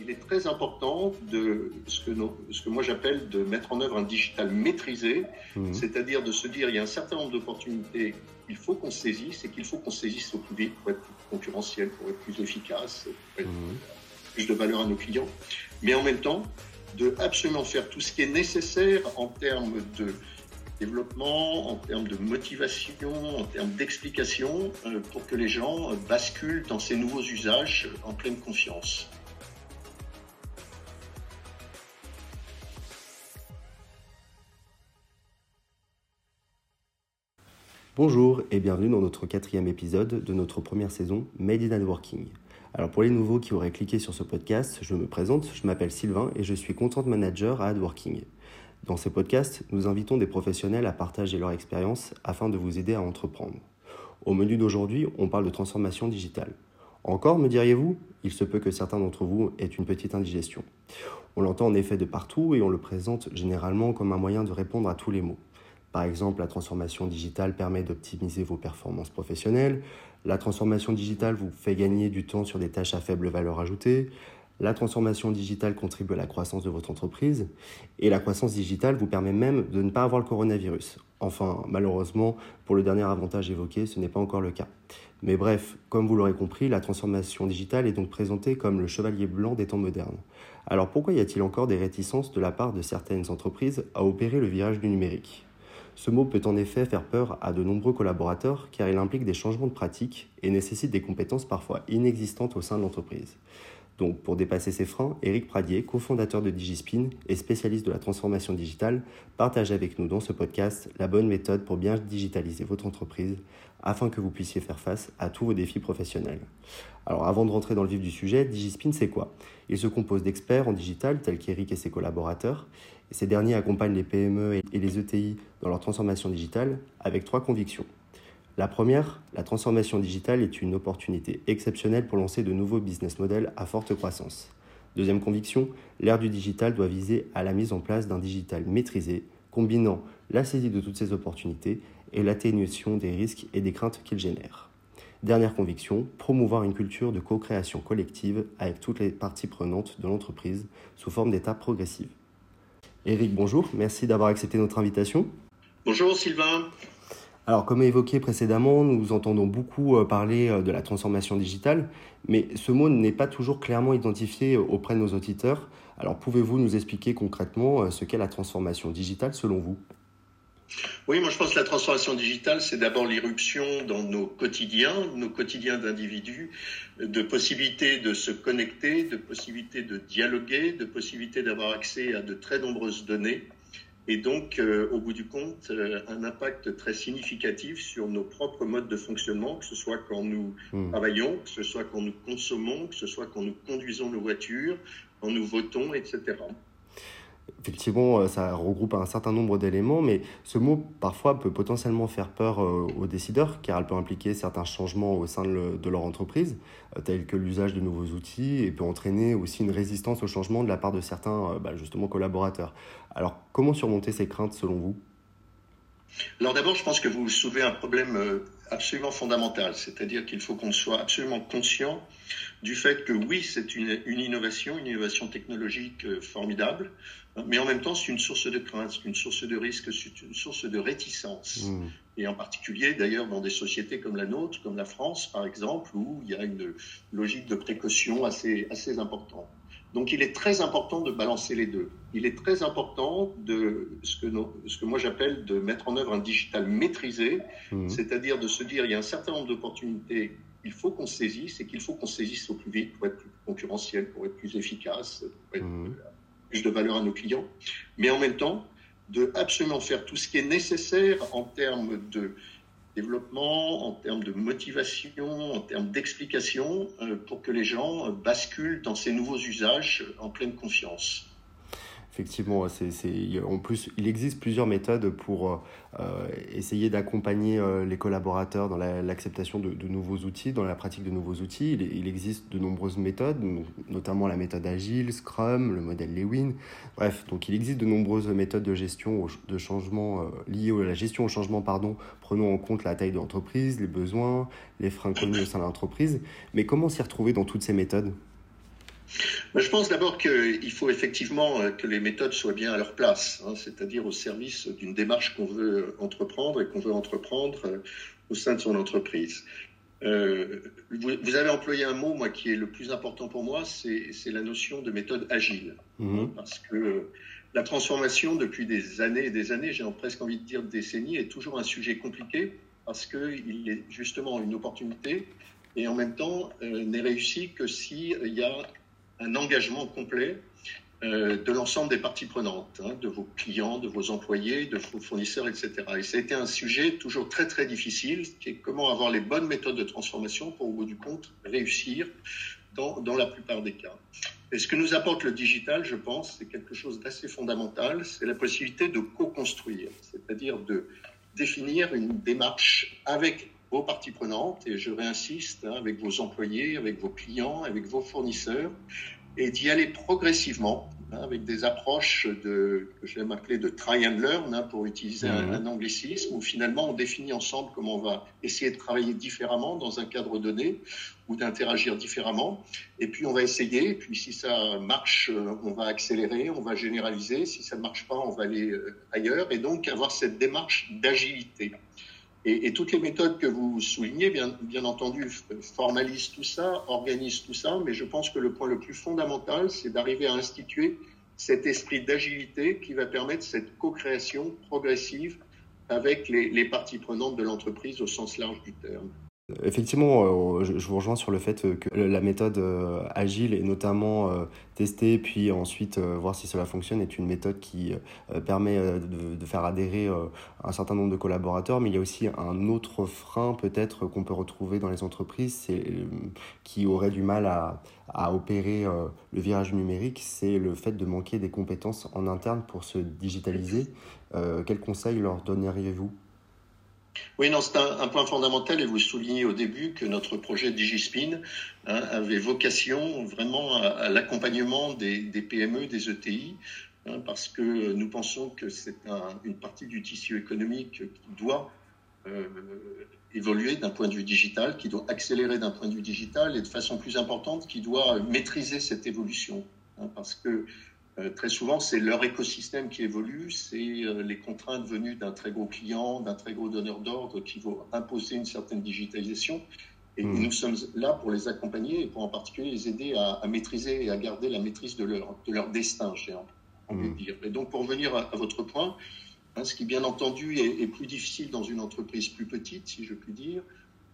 il est très important de ce que, ce que moi j'appelle de mettre en œuvre un digital maîtrisé, mmh. c'est-à-dire de se dire il y a un certain nombre d'opportunités qu'il faut qu'on saisisse et qu'il faut qu'on saisisse au plus vite pour être plus concurrentiel, pour être plus efficace, pour être mmh. plus de valeur à nos clients, mais en même temps de absolument faire tout ce qui est nécessaire en termes de développement, en termes de motivation, en termes d'explication, euh, pour que les gens basculent dans ces nouveaux usages en pleine confiance. Bonjour et bienvenue dans notre quatrième épisode de notre première saison Made in Networking. Alors pour les nouveaux qui auraient cliqué sur ce podcast, je me présente, je m'appelle Sylvain et je suis content manager à AdWorking. Dans ces podcasts, nous invitons des professionnels à partager leur expérience afin de vous aider à entreprendre. Au menu d'aujourd'hui, on parle de transformation digitale. Encore, me diriez-vous? Il se peut que certains d'entre vous aient une petite indigestion. On l'entend en effet de partout et on le présente généralement comme un moyen de répondre à tous les mots. Par exemple, la transformation digitale permet d'optimiser vos performances professionnelles. La transformation digitale vous fait gagner du temps sur des tâches à faible valeur ajoutée. La transformation digitale contribue à la croissance de votre entreprise. Et la croissance digitale vous permet même de ne pas avoir le coronavirus. Enfin, malheureusement, pour le dernier avantage évoqué, ce n'est pas encore le cas. Mais bref, comme vous l'aurez compris, la transformation digitale est donc présentée comme le chevalier blanc des temps modernes. Alors pourquoi y a-t-il encore des réticences de la part de certaines entreprises à opérer le virage du numérique? Ce mot peut en effet faire peur à de nombreux collaborateurs car il implique des changements de pratiques et nécessite des compétences parfois inexistantes au sein de l'entreprise. Donc pour dépasser ces freins, Eric Pradier, cofondateur de Digispin et spécialiste de la transformation digitale, partage avec nous dans ce podcast la bonne méthode pour bien digitaliser votre entreprise afin que vous puissiez faire face à tous vos défis professionnels. Alors avant de rentrer dans le vif du sujet, Digispin c'est quoi? Il se compose d'experts en digital tels qu'Eric et ses collaborateurs ces derniers accompagnent les PME et les ETI dans leur transformation digitale avec trois convictions. La première, la transformation digitale est une opportunité exceptionnelle pour lancer de nouveaux business models à forte croissance. Deuxième conviction, l'ère du digital doit viser à la mise en place d'un digital maîtrisé, combinant la saisie de toutes ces opportunités et l'atténuation des risques et des craintes qu'ils génèrent. Dernière conviction, promouvoir une culture de co-création collective avec toutes les parties prenantes de l'entreprise sous forme d'étapes progressives. Eric, bonjour, merci d'avoir accepté notre invitation. Bonjour Sylvain. Alors, comme évoqué précédemment, nous entendons beaucoup euh, parler euh, de la transformation digitale, mais ce mot n'est pas toujours clairement identifié euh, auprès de nos auditeurs. Alors, pouvez-vous nous expliquer concrètement ce qu'est la transformation digitale selon vous? Oui, moi je pense que la transformation digitale, c'est d'abord l'irruption dans nos quotidiens, nos quotidiens d'individus, de possibilités de se connecter, de possibilités de dialoguer, de possibilités d'avoir accès à de très nombreuses données. Et donc, euh, au bout du compte, euh, un impact très significatif sur nos propres modes de fonctionnement, que ce soit quand nous hmm. travaillons, que ce soit quand nous consommons, que ce soit quand nous conduisons nos voitures, quand nous votons, etc. Effectivement, euh, ça regroupe un certain nombre d'éléments, mais ce mot parfois peut potentiellement faire peur euh, aux décideurs, car elle peut impliquer certains changements au sein de leur entreprise, euh, tels que l'usage de nouveaux outils, et peut entraîner aussi une résistance au changement de la part de certains bah, justement collaborateurs. Alors, comment surmonter ces craintes selon vous? Alors d'abord, je pense que vous soulevez un problème absolument fondamental, c'est-à-dire qu'il faut qu'on soit absolument conscient du fait que oui, c'est une, innovation, une innovation technologique formidable, mais en même temps, c'est une source de crainte, une source de risque, c'est une source de réticence. Mmh. Et en particulier, d'ailleurs, dans des sociétés comme la nôtre, comme la France, par exemple, où il y a une logique de précaution assez, assez importante. Donc, il est très important de balancer les deux. Il est très important de ce que, ce que moi j'appelle de mettre en œuvre un digital maîtrisé, mmh. c'est-à-dire de se dire il y a un certain nombre d'opportunités qu'il faut qu'on saisisse et qu'il faut qu'on saisisse au plus vite pour être plus concurrentiel, pour être plus efficace, pour être mmh plus de valeur à nos clients, mais en même temps, de absolument faire tout ce qui est nécessaire en termes de développement, en termes de motivation, en termes d'explication, euh, pour que les gens basculent dans ces nouveaux usages en pleine confiance. Effectivement, en plus, il existe plusieurs méthodes pour euh, essayer d'accompagner euh, les collaborateurs dans l'acceptation de, nouveaux outils, dans la pratique de nouveaux outils. Il, existe de nombreuses méthodes, notamment la méthode Agile, Scrum, le modèle Lewin. Bref, donc il existe de nombreuses méthodes de gestion de changement euh, liées à la gestion au changement, pardon, prenant en compte la taille de l'entreprise, les besoins, les freins connus au sein de l'entreprise. Mais comment s'y retrouver dans toutes ces méthodes? Je pense d'abord qu'il faut effectivement euh, que les méthodes soient bien à leur place, hein, c'est-à-dire au service d'une démarche qu'on veut entreprendre et qu'on veut entreprendre euh, au sein de son entreprise. Euh, vous, avez employé un mot, moi, qui est le plus important pour moi, c'est la notion de méthode agile. Mm-hmm. Parce que la transformation, depuis des années et des années, j'ai presque envie de dire décennies, est toujours un sujet compliqué parce qu'il est justement une opportunité et en même temps n'est réussi que s'il y a un engagement complet euh, de l'ensemble des parties prenantes, hein, de vos clients, de vos employés, de vos fournisseurs, etc. Et ça a été un sujet toujours très très difficile, qui est comment avoir les bonnes méthodes de transformation pour au bout du compte réussir dans, dans la plupart des cas. Et ce que nous apporte le digital, je pense, c'est quelque chose d'assez fondamental, c'est la possibilité de co-construire, c'est-à-dire de définir une démarche avec vos parties prenantes, et je réinsiste, hein, avec vos employés, avec vos clients, avec vos fournisseurs, et d'y aller progressivement, hein, avec des approches de, que j'aime appeler de try and learn, hein, pour utiliser un, un, anglicisme, où finalement on définit ensemble comment on va essayer de travailler différemment dans un cadre donné, ou d'interagir différemment, et puis on va essayer, et puis si ça marche, euh, on va accélérer, on va généraliser, si ça ne marche pas, on va aller euh, ailleurs, et donc avoir cette démarche d'agilité. Et, toutes les méthodes que vous soulignez, bien, entendu, formalisent tout ça, organisent tout ça, mais je pense que le point le plus fondamental, c'est d'arriver à instituer cet esprit d'agilité qui va permettre cette co-création progressive avec les parties prenantes de l'entreprise au sens large du terme. Effectivement, euh, je vous rejoins sur le fait que la méthode euh, agile et notamment euh, tester puis ensuite voir si cela fonctionne est une méthode qui permet de faire adhérer un certain nombre de collaborateurs, mais il y a aussi un autre frein peut-être qu'on peut retrouver dans les entreprises qui aurait du mal à, à opérer le virage numérique, c'est le fait de manquer des compétences en interne pour se digitaliser. Quels conseils leur donneriez-vous? Oui, non, c'est un, point fondamental et vous soulignez au début que notre projet DigiSpin hein, avait vocation vraiment à, l'accompagnement des, PME, des ETI, hein, parce que nous pensons que c'est une partie du tissu économique qui doit euh, évoluer d'un point de vue digital, qui doit accélérer d'un point de vue digital et de façon plus importante, qui doit maîtriser cette évolution. Hein, parce que euh, très souvent, c'est leur écosystème qui évolue, c'est euh, les contraintes venues d'un très gros client, d'un très gros donneur d'ordre qui vont imposer une certaine digitalisation. Et hmm. nous sommes là pour les accompagner et pour en particulier les aider à, maîtriser et à garder la maîtrise de leur, de leur destin, j'ai envie de hmm. dire. Et donc, pour revenir à, votre point, hein, ce qui, bien entendu, est, plus difficile dans une entreprise plus petite, si je puis dire,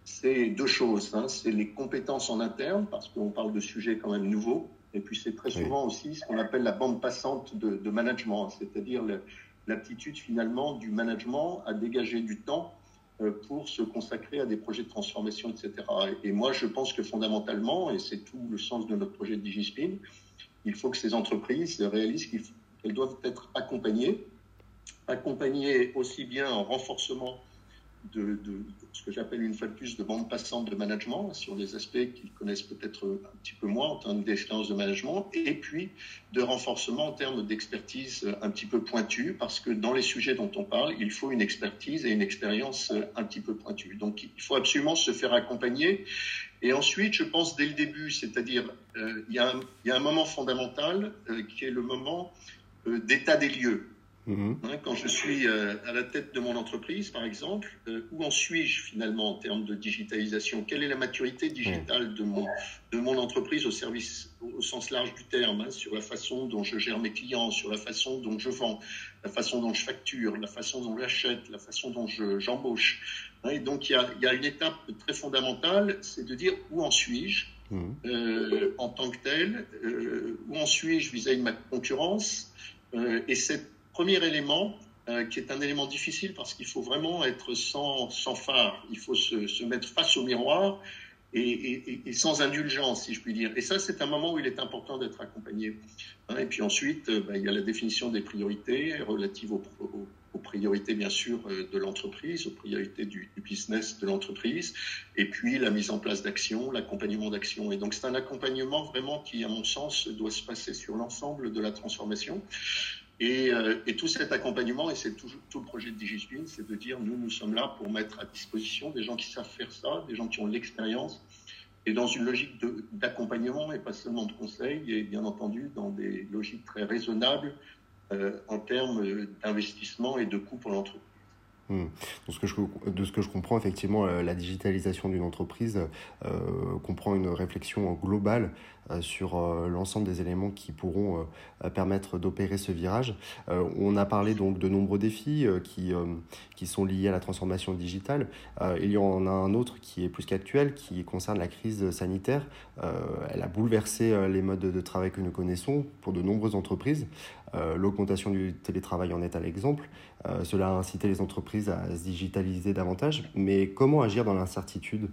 c'est deux choses. Hein. C'est les compétences en interne, parce qu'on parle de sujets quand même nouveaux. Et puis c'est très souvent aussi ce qu'on appelle la bande passante de, management, c'est-à-dire l'aptitude finalement du management à dégager du temps euh, pour se consacrer à des projets de transformation, etc. Et moi, je pense que fondamentalement, et c'est tout le sens de notre projet de DigiSpin, il faut que ces entreprises réalisent qu'elles doivent être accompagnées, accompagnées aussi bien en renforcement de, ce que j'appelle une fois de plus de bande passante de management sur des aspects qu'ils connaissent peut-être un petit peu moins en termes d'expérience de management, et puis de renforcement en termes d'expertise un petit peu pointue, parce que dans les sujets dont on parle, il faut une expertise et une expérience un petit peu pointue. Donc il faut absolument se faire accompagner. Et ensuite, je pense dès le début, c'est-à-dire euh, il, y a un moment fondamental euh, qui est le moment euh, d'état des lieux. Mhm. Hein, quand je suis euh, à la tête de mon entreprise, par exemple, euh, où en suis-je finalement en termes de digitalisation? Quelle est la maturité digitale de mon, de mon entreprise au service, au sens large du terme, hein, sur la façon dont je gère mes clients, sur la façon dont je vends, la façon dont je facture, la façon dont j'achète, la façon dont j'embauche? Hein, et donc il y a, y a, une étape très fondamentale, c'est de dire où en suis-je mhm. euh, en tant que tel, où en suis-je vis-à-vis de ma concurrence, et cette Premier élément, euh, qui est un élément difficile parce qu'il faut vraiment être sans, sans phare, il faut se, se, mettre face au miroir et, sans indulgence, si je puis dire. Et ça, c'est un moment où il est important d'être accompagné. Hein, et puis ensuite, euh, ben, il y a la définition des priorités relatives aux, aux, priorités, bien sûr, euh, de l'entreprise, aux priorités du, du business de l'entreprise, et puis la mise en place d'actions, l'accompagnement d'actions. Et donc, c'est un accompagnement vraiment qui, à mon sens, doit se passer sur l'ensemble de la transformation. Et, euh, et, tout cet accompagnement, et c'est tout, le projet de DigiSpin, c'est de dire nous, nous sommes là pour mettre à disposition des gens qui savent faire ça, des gens qui ont l'expérience, et dans une logique d'accompagnement et pas seulement de conseil, et bien entendu dans des logiques très raisonnables en termes d'investissement et de coûts pour l'entreprise. Je, de ce que je comprends, effectivement, la digitalisation d'une entreprise euh, comprend une réflexion globale euh, sur euh, l'ensemble des éléments qui pourront euh, permettre d'opérer ce virage. on a parlé donc de nombreux défis qui, qui sont liés à la transformation digitale. il y en a un autre qui est plus qu'actuel, qui concerne la crise sanitaire. elle a bouleversé les modes de travail que nous connaissons pour de nombreuses entreprises. L'augmentation du télétravail en est un exemple. cela a incité les entreprises à se digitaliser davantage. Mais comment agir dans l'incertitude?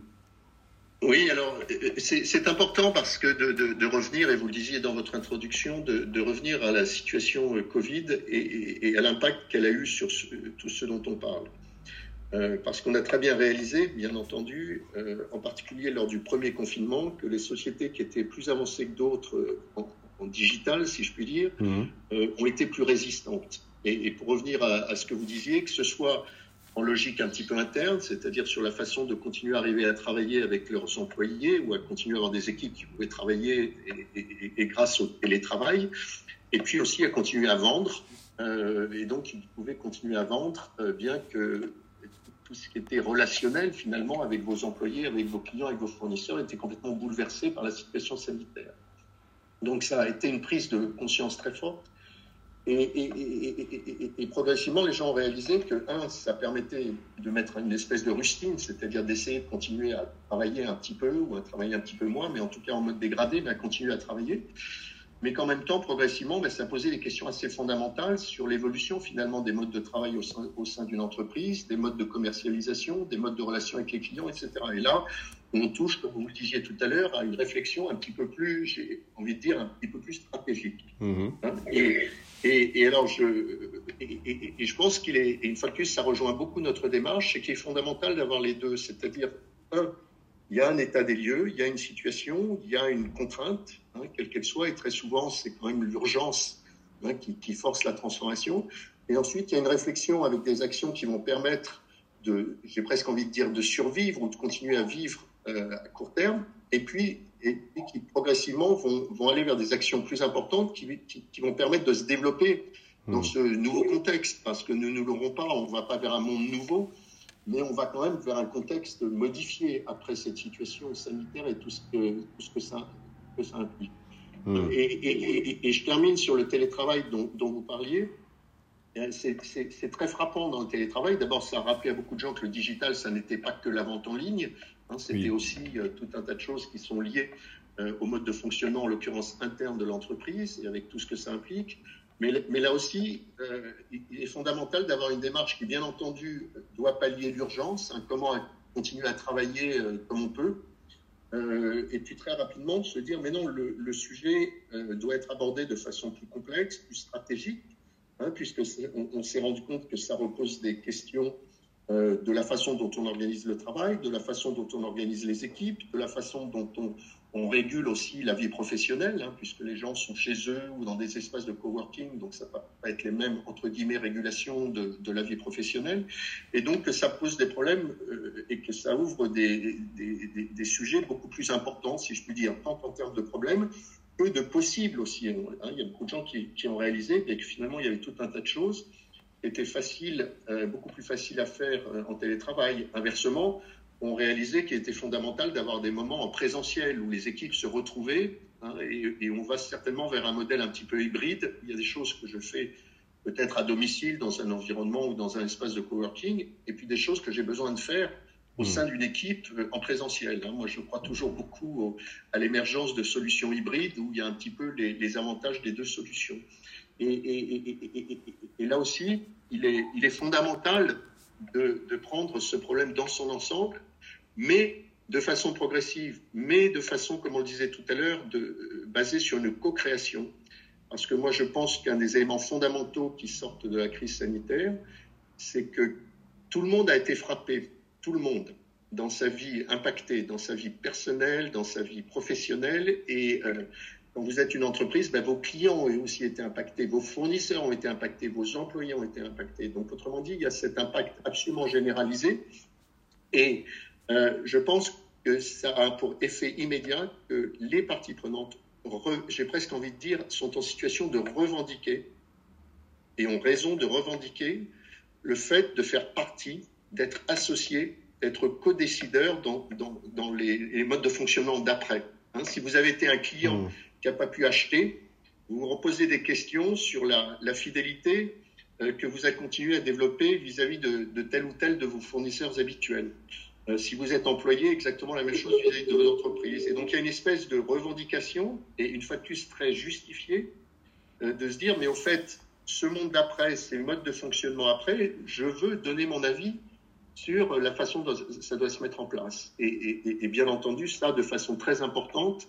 Oui, alors c'est important parce que de, revenir, et vous le disiez dans votre introduction, de, revenir à la situation euh, Covid et, à l'impact qu'elle a eu sur tout ce dont on parle. Euh, parce qu'on a très bien réalisé, bien entendu, euh, en particulier lors du premier confinement, que les sociétés qui étaient plus avancées que d'autres en, digital, si je puis dire, mmh. ont été plus résistantes. Et, pour revenir à, à, ce que vous disiez, que ce soit en logique un petit peu interne, c'est-à-dire sur la façon de continuer à arriver à travailler avec leurs employés ou à continuer à avoir des équipes qui pouvaient travailler et, grâce au télétravail, et puis aussi à continuer à vendre, euh, et donc ils pouvaient continuer à vendre, euh, bien que tout ce qui était relationnel finalement avec vos employés, avec vos clients, avec vos fournisseurs était complètement bouleversé par la situation sanitaire. Donc ça a été une prise de conscience très forte et, progressivement, les gens ont réalisé que, un, ça permettait de mettre une espèce de rustine, c'est-à-dire d'essayer de continuer à travailler un petit peu ou à travailler un petit peu moins, mais en tout cas en mode dégradé, mais à continuer à travailler. Mais qu'en même temps, progressivement, ben, ça posait des questions assez fondamentales sur l'évolution finalement des modes de travail au sein, d'une entreprise, des modes de commercialisation, des modes de relation avec les clients, etc. Et là, on touche, comme vous le disiez tout à l'heure, à une réflexion un petit peu plus, j'ai envie de dire, un petit peu plus stratégique. Mmh. Hein, et, et, alors, je, et, je pense qu'il est, et une fois de plus, ça rejoint beaucoup notre démarche, c'est qu'il est fondamental d'avoir les deux. C'est-à-dire, un, il y a un état des lieux, il y a une situation, il y a une contrainte, hein, quelle qu'elle soit, et très souvent, c'est quand même l'urgence hein, qui, qui, force la transformation. Et ensuite, il y a une réflexion avec des actions qui vont permettre de, j'ai presque envie de dire, de survivre ou de continuer à vivre à court terme. Et puis, et, qui progressivement vont, vont, aller vers des actions plus importantes qui, qui, vont permettre de se développer dans mmh. ce nouveau contexte, parce que nous ne l'aurons pas, on ne va pas vers un monde nouveau, mais on va quand même vers un contexte modifié après cette situation sanitaire et tout ce que, tout ce que, ça, que ça implique. Mmh. Et, et, et, je termine sur le télétravail dont, dont vous parliez. C'est très frappant dans le télétravail. D'abord, ça a rappelé à beaucoup de gens que le digital, ça n'était pas que la vente en ligne, Hein, c'était aussi euh, tout un tas de choses qui sont liées euh, au mode de fonctionnement, en l'occurrence interne de l'entreprise, et avec tout ce que ça implique. Mais, mais là aussi, euh, il est fondamental d'avoir une démarche qui, bien entendu, doit pallier l'urgence, hein, comment continuer à travailler comme on peut, et puis très rapidement de se dire, mais non, le, sujet doit être abordé de façon plus complexe, plus stratégique, hein, puisque on s'est rendu compte que ça repose des questions euh, de la façon dont on organise le travail, de la façon dont on organise les équipes, de la façon dont on, régule aussi la vie professionnelle, hein, puisque les gens sont chez eux ou dans des espaces de coworking, donc ça ne va pas être les mêmes, entre guillemets, régulations de, la vie professionnelle. Et donc, ça pose des problèmes euh, et que ça ouvre des, des, sujets beaucoup plus importants, si je puis dire, tant en termes de problèmes que de possibles aussi. Hein. Il y a beaucoup de gens qui, qui ont réalisé que finalement, il y avait tout un tas de choses était facile, euh, beaucoup plus facile à faire euh, en télétravail. Inversement, on réalisait qu'il était fondamental d'avoir des moments en présentiel où les équipes se retrouvaient. Hein, et, on va certainement vers un modèle un petit peu hybride. Il y a des choses que je fais peut-être à domicile, dans un environnement ou dans un espace de coworking, et puis des choses que j'ai besoin de faire au mmh. sein d'une équipe euh, en présentiel. Hein. Moi, je crois toujours beaucoup à l'émergence de solutions hybrides où il y a un petit peu les avantages des deux solutions. Et, là aussi, il est, fondamental de, prendre ce problème dans son ensemble, mais de façon progressive, mais de façon, comme on le disait tout à l'heure, de, basée sur une co-création. Parce que moi, je pense qu'un des éléments fondamentaux qui sortent de la crise sanitaire, c'est que tout le monde a été frappé, tout le monde, dans sa vie impacté, dans sa vie personnelle, dans sa vie professionnelle, et euh, quand vous êtes une entreprise, ben, vos clients ont aussi été impactés, vos fournisseurs ont été impactés, vos employés ont été impactés. Donc, autrement dit, il y a cet impact absolument généralisé. Et euh, je pense que ça a pour effet immédiat que les parties prenantes, j'ai presque envie de dire, sont en situation de revendiquer, et ont raison de revendiquer, le fait de faire partie, d'être associé, d'être co-décideur dans, les, modes de fonctionnement d'après. Hein, si vous avez été un client mmh. Qui n'a pas pu acheter, vous vous reposez des questions sur la, fidélité euh, que vous avez continué à développer vis-à-vis de, tel ou tel de vos fournisseurs habituels. Euh, si vous êtes employé, exactement la même chose vis-à-vis de votre entreprise. Et donc il y a une espèce de revendication, et une plus très justifiée, euh, de se dire, mais au fait, ce monde d'après, ces modes de fonctionnement après, je veux donner mon avis sur la façon dont ça doit se mettre en place. Et, bien entendu, ça de façon très importante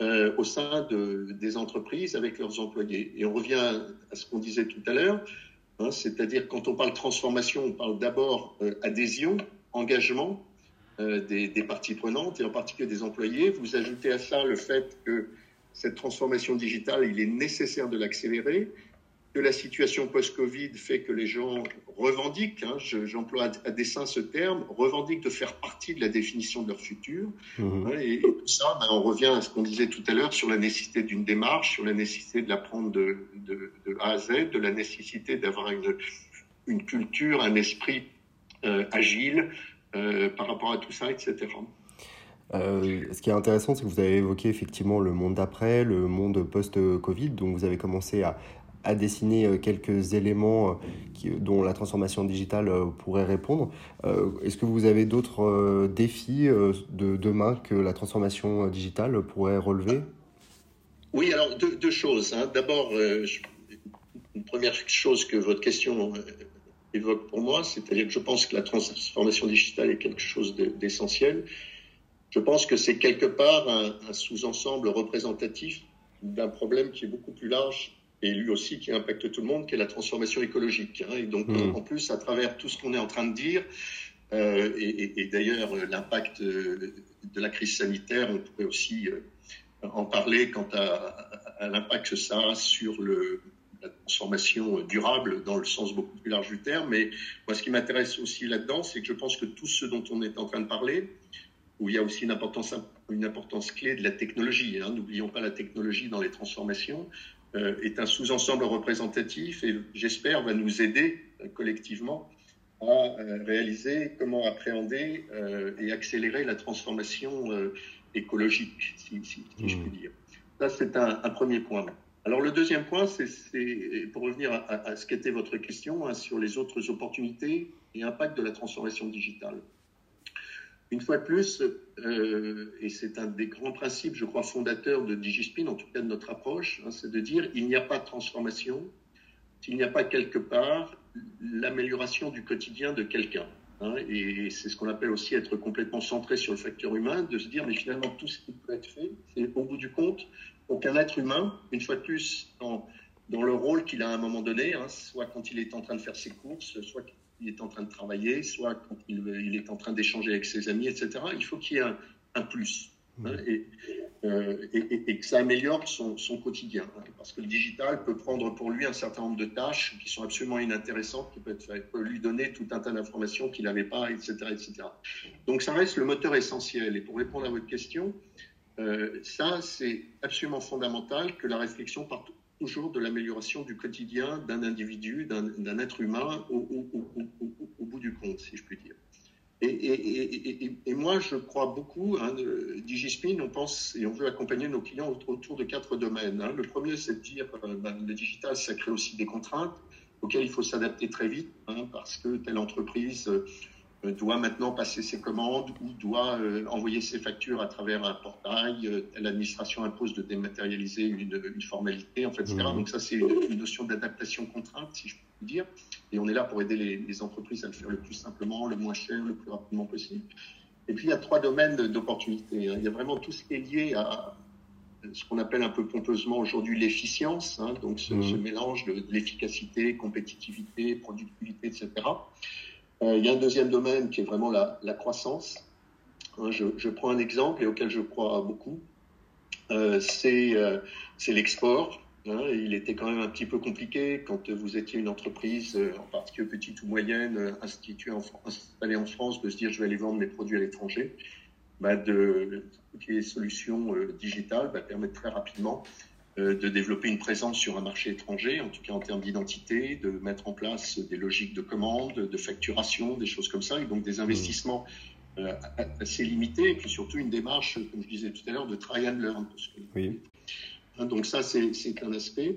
euh, au sein de, des entreprises avec leurs employés. Et on revient à ce qu'on disait tout à l'heure, hein, c'est-à-dire quand on parle transformation, on parle d'abord euh, adhésion, engagement euh, des, des, parties prenantes et en particulier des employés. Vous ajoutez à ça le fait que cette transformation digitale, il est nécessaire de l'accélérer que la situation post-Covid fait que les gens revendiquent, hein, j'emploie à, dessein ce terme, revendiquent de faire partie de la définition de leur futur. Mmh. Hein, et, tout ça, ben, on revient à ce qu'on disait tout à l'heure sur la nécessité d'une démarche, sur la nécessité de l'apprendre de, de, de, A à Z, de la nécessité d'avoir une, une culture, un esprit euh, agile euh, par rapport à tout ça, etc. Euh, ce qui est intéressant, c'est que vous avez évoqué effectivement le monde d'après, le monde post-Covid. Donc vous avez commencé à, à dessiner euh, quelques éléments euh, qui, dont la transformation digitale euh, pourrait répondre. Est-ce que vous avez d'autres défis de demain que la transformation digitale pourrait relever? Oui, alors deux, choses. Hein. D'abord, une première chose que votre question évoque pour moi, c'est-à-dire que je pense que la transformation digitale est quelque chose d'essentiel. Je pense que c'est quelque part un, un sous-ensemble représentatif d'un problème qui est beaucoup plus large et lui aussi qui impacte tout le monde, qui est la transformation écologique. Hein. Et donc, mmh. en plus, à travers tout ce qu'on est en train de dire, euh, et, et, d'ailleurs l'impact de la crise sanitaire, on pourrait aussi euh, en parler quant à, à l'impact que ça a sur le, la transformation durable dans le sens beaucoup plus large du terme. Mais moi, ce qui m'intéresse aussi là-dedans, c'est que je pense que tout ce dont on est en train de parler, où il y a aussi une importance, une importance clé de la technologie. Hein. N'oublions pas la technologie dans les transformations. Euh, est un sous-ensemble représentatif et j'espère va nous aider euh, collectivement à euh, réaliser comment appréhender et accélérer la transformation écologique, si, si, si je puis dire. Ça, c'est un, un, premier point. Alors le deuxième point, c'est pour revenir à, à, ce qu'était votre question hein, sur les autres opportunités et impact de la transformation digitale. Une fois de plus, euh, et c'est un des grands principes, je crois, fondateurs de Digispin, en tout cas de notre approche, hein, c'est de dire il n'y a pas de transformation s'il n'y a pas quelque part l'amélioration du quotidien de quelqu'un. Hein, et c'est ce qu'on appelle aussi être complètement centré sur le facteur humain, de se dire mais finalement tout ce qui peut être fait, c'est au bout du compte, aucun être humain, une fois de plus, dans, dans le rôle qu'il a à un moment donné, hein, soit quand il est en train de faire ses courses, soit il est en train de travailler, soit quand il, est en train d'échanger avec ses amis, etc. Il faut qu'il y ait un, plus hein, euh, et, et, que ça améliore son, quotidien. Hein, parce que le digital peut prendre pour lui un certain nombre de tâches qui sont absolument inintéressantes, qui peut, lui donner tout un tas d'informations qu'il n'avait pas, etc., etc. Donc ça reste le moteur essentiel. Et pour répondre à votre question, euh, ça c'est absolument fondamental que la réflexion parte toujours de l'amélioration du quotidien d'un individu, d'un être humain au, bout du compte, si je puis dire. Et, moi, je crois beaucoup, hein, Digispin, on pense et on veut accompagner nos clients autour de quatre domaines. Hein. Le premier, c'est de dire euh, ben, le digital, ça crée aussi des contraintes auxquelles il faut s'adapter très vite, hein, parce que telle entreprise euh, euh, doit maintenant passer ses commandes ou doit euh, envoyer ses factures à travers un portail. Euh, l'administration impose de dématérialiser une, une formalité, en fait, etc. Mmh. Donc ça, c'est une, notion d'adaptation contrainte, si je peux dire. Et on est là pour aider les, les, entreprises à le faire le plus simplement, le moins cher, le plus rapidement possible. Et puis, il y a trois domaines d'opportunités. Hein. Il y a vraiment tout ce qui est lié à ce qu'on appelle un peu pompeusement aujourd'hui l'efficience, hein, donc ce, ce, mmh. mélange de, de l'efficacité, compétitivité, productivité, etc. Euh, il y a un deuxième domaine qui est vraiment la, croissance. Hein, je, prends un exemple et auquel je crois beaucoup. Euh, c'est euh, l'export. Hein, il était quand même un petit peu compliqué quand vous étiez une entreprise, en particulier petite ou moyenne, installée en France, de se dire je vais aller vendre mes produits à l'étranger. bah, les solutions digitales bah, permettent très rapidement de développer une présence sur un marché étranger, en tout cas en termes d'identité, de mettre en place des logiques de commande, de facturation, des choses comme ça, et donc des investissements assez limités, et puis surtout une démarche, comme je disais tout à l'heure, de try and learn. oui. Hein, donc ça, c'est un aspect.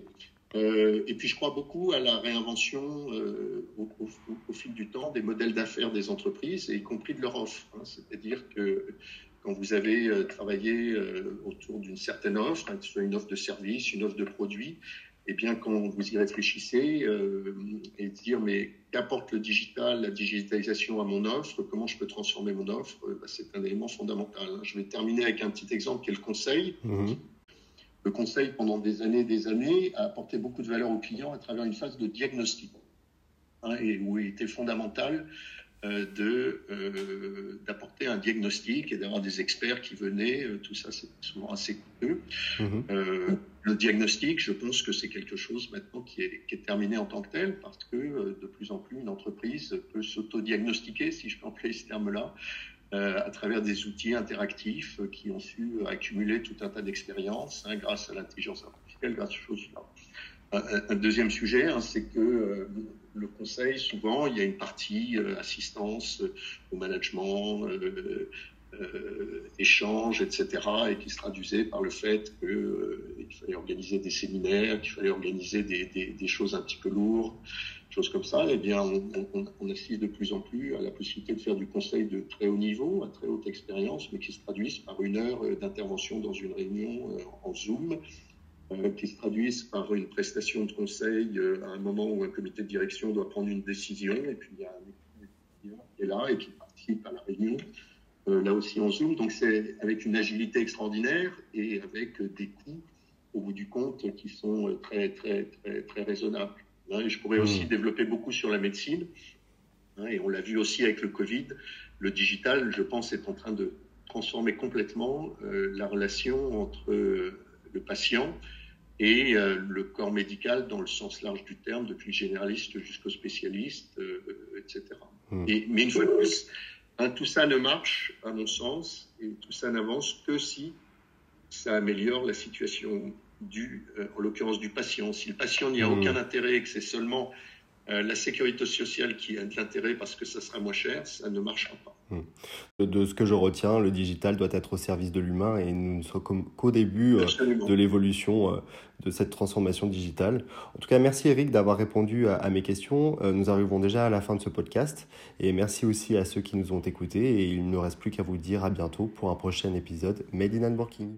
Euh, et puis je crois beaucoup à la réinvention euh, au, fil du temps des modèles d'affaires des entreprises, y compris de leur offre. Hein. C'est-à-dire que quand vous avez euh, travaillé autour d'une certaine offre, hein, que ce soit une offre de service, une offre de produit, eh bien quand vous y réfléchissez et dire mais qu'apporte le digital, la digitalisation à mon offre, comment je peux transformer mon offre, bah, c'est un élément fondamental. Je vais terminer avec un petit exemple qui est le conseil. Mmh le conseil, pendant des années et des années, a apporté beaucoup de valeur aux clients à travers une phase de diagnostic, hein, et où il était fondamental euh, de euh, d'apporter un diagnostic et d'avoir des experts qui venaient. Euh, tout ça, c'est souvent assez coûteux. Mhm. le diagnostic, je pense que c'est quelque chose maintenant qui est, qui est, terminé en tant que tel, parce que de plus en plus, une entreprise peut s'auto-diagnostiquer, si je peux employer ce terme-là, euh, à travers des outils interactifs euh, qui ont su accumuler tout un tas d'expériences hein, grâce à l'intelligence artificielle, grâce aux choses-là. Un, deuxième sujet, hein, c'est que euh, le conseil, souvent, il y a une partie assistance au management, échange, etc., et qui se traduisait par le fait qu'il fallait organiser des séminaires, qu'il fallait organiser des, choses un petit peu lourdes, choses comme ça, eh bien, on, assiste de plus en plus à la possibilité de faire du conseil de très haut niveau, à très haute expérience, mais qui se traduisent par une heure euh, d'intervention dans une réunion euh, en Zoom, euh, qui se traduisent par une prestation de conseil à un moment où un comité de direction doit prendre une décision, et puis il y a un qui est là et qui participe à la réunion, là aussi en Zoom. Donc c'est avec une agilité extraordinaire et avec des coûts, au bout du compte, qui sont très, très, très, très raisonnables. Hein, je pourrais aussi hmm. développer beaucoup sur la médecine. Hein, et on l'a vu aussi avec le Covid. Le digital, je pense, est en train de transformer complètement euh, la relation entre euh, le patient et euh, le corps médical dans le sens large du terme, depuis le généraliste jusqu'au spécialiste, etc. Hmm. Et, mais une fois de plus, hein, tout ça ne marche, à mon sens, et tout ça n'avance que si ça améliore la situation du, euh, en l'occurrence du patient. Si le patient n'y a hmm. aucun intérêt et que c'est seulement euh, la sécurité sociale qui a de l'intérêt parce que ça sera moins cher, ça ne marchera pas. Hmm. De ce que je retiens, le digital doit être au service de l'humain et nous ne sommes qu'au début euh, de l'évolution de cette transformation digitale. En tout cas, merci Eric d'avoir répondu à, mes questions. Nous arrivons déjà à la fin de ce podcast et merci aussi à ceux qui nous ont écoutés et il ne reste plus qu'à vous dire à bientôt pour un prochain épisode Made in Working.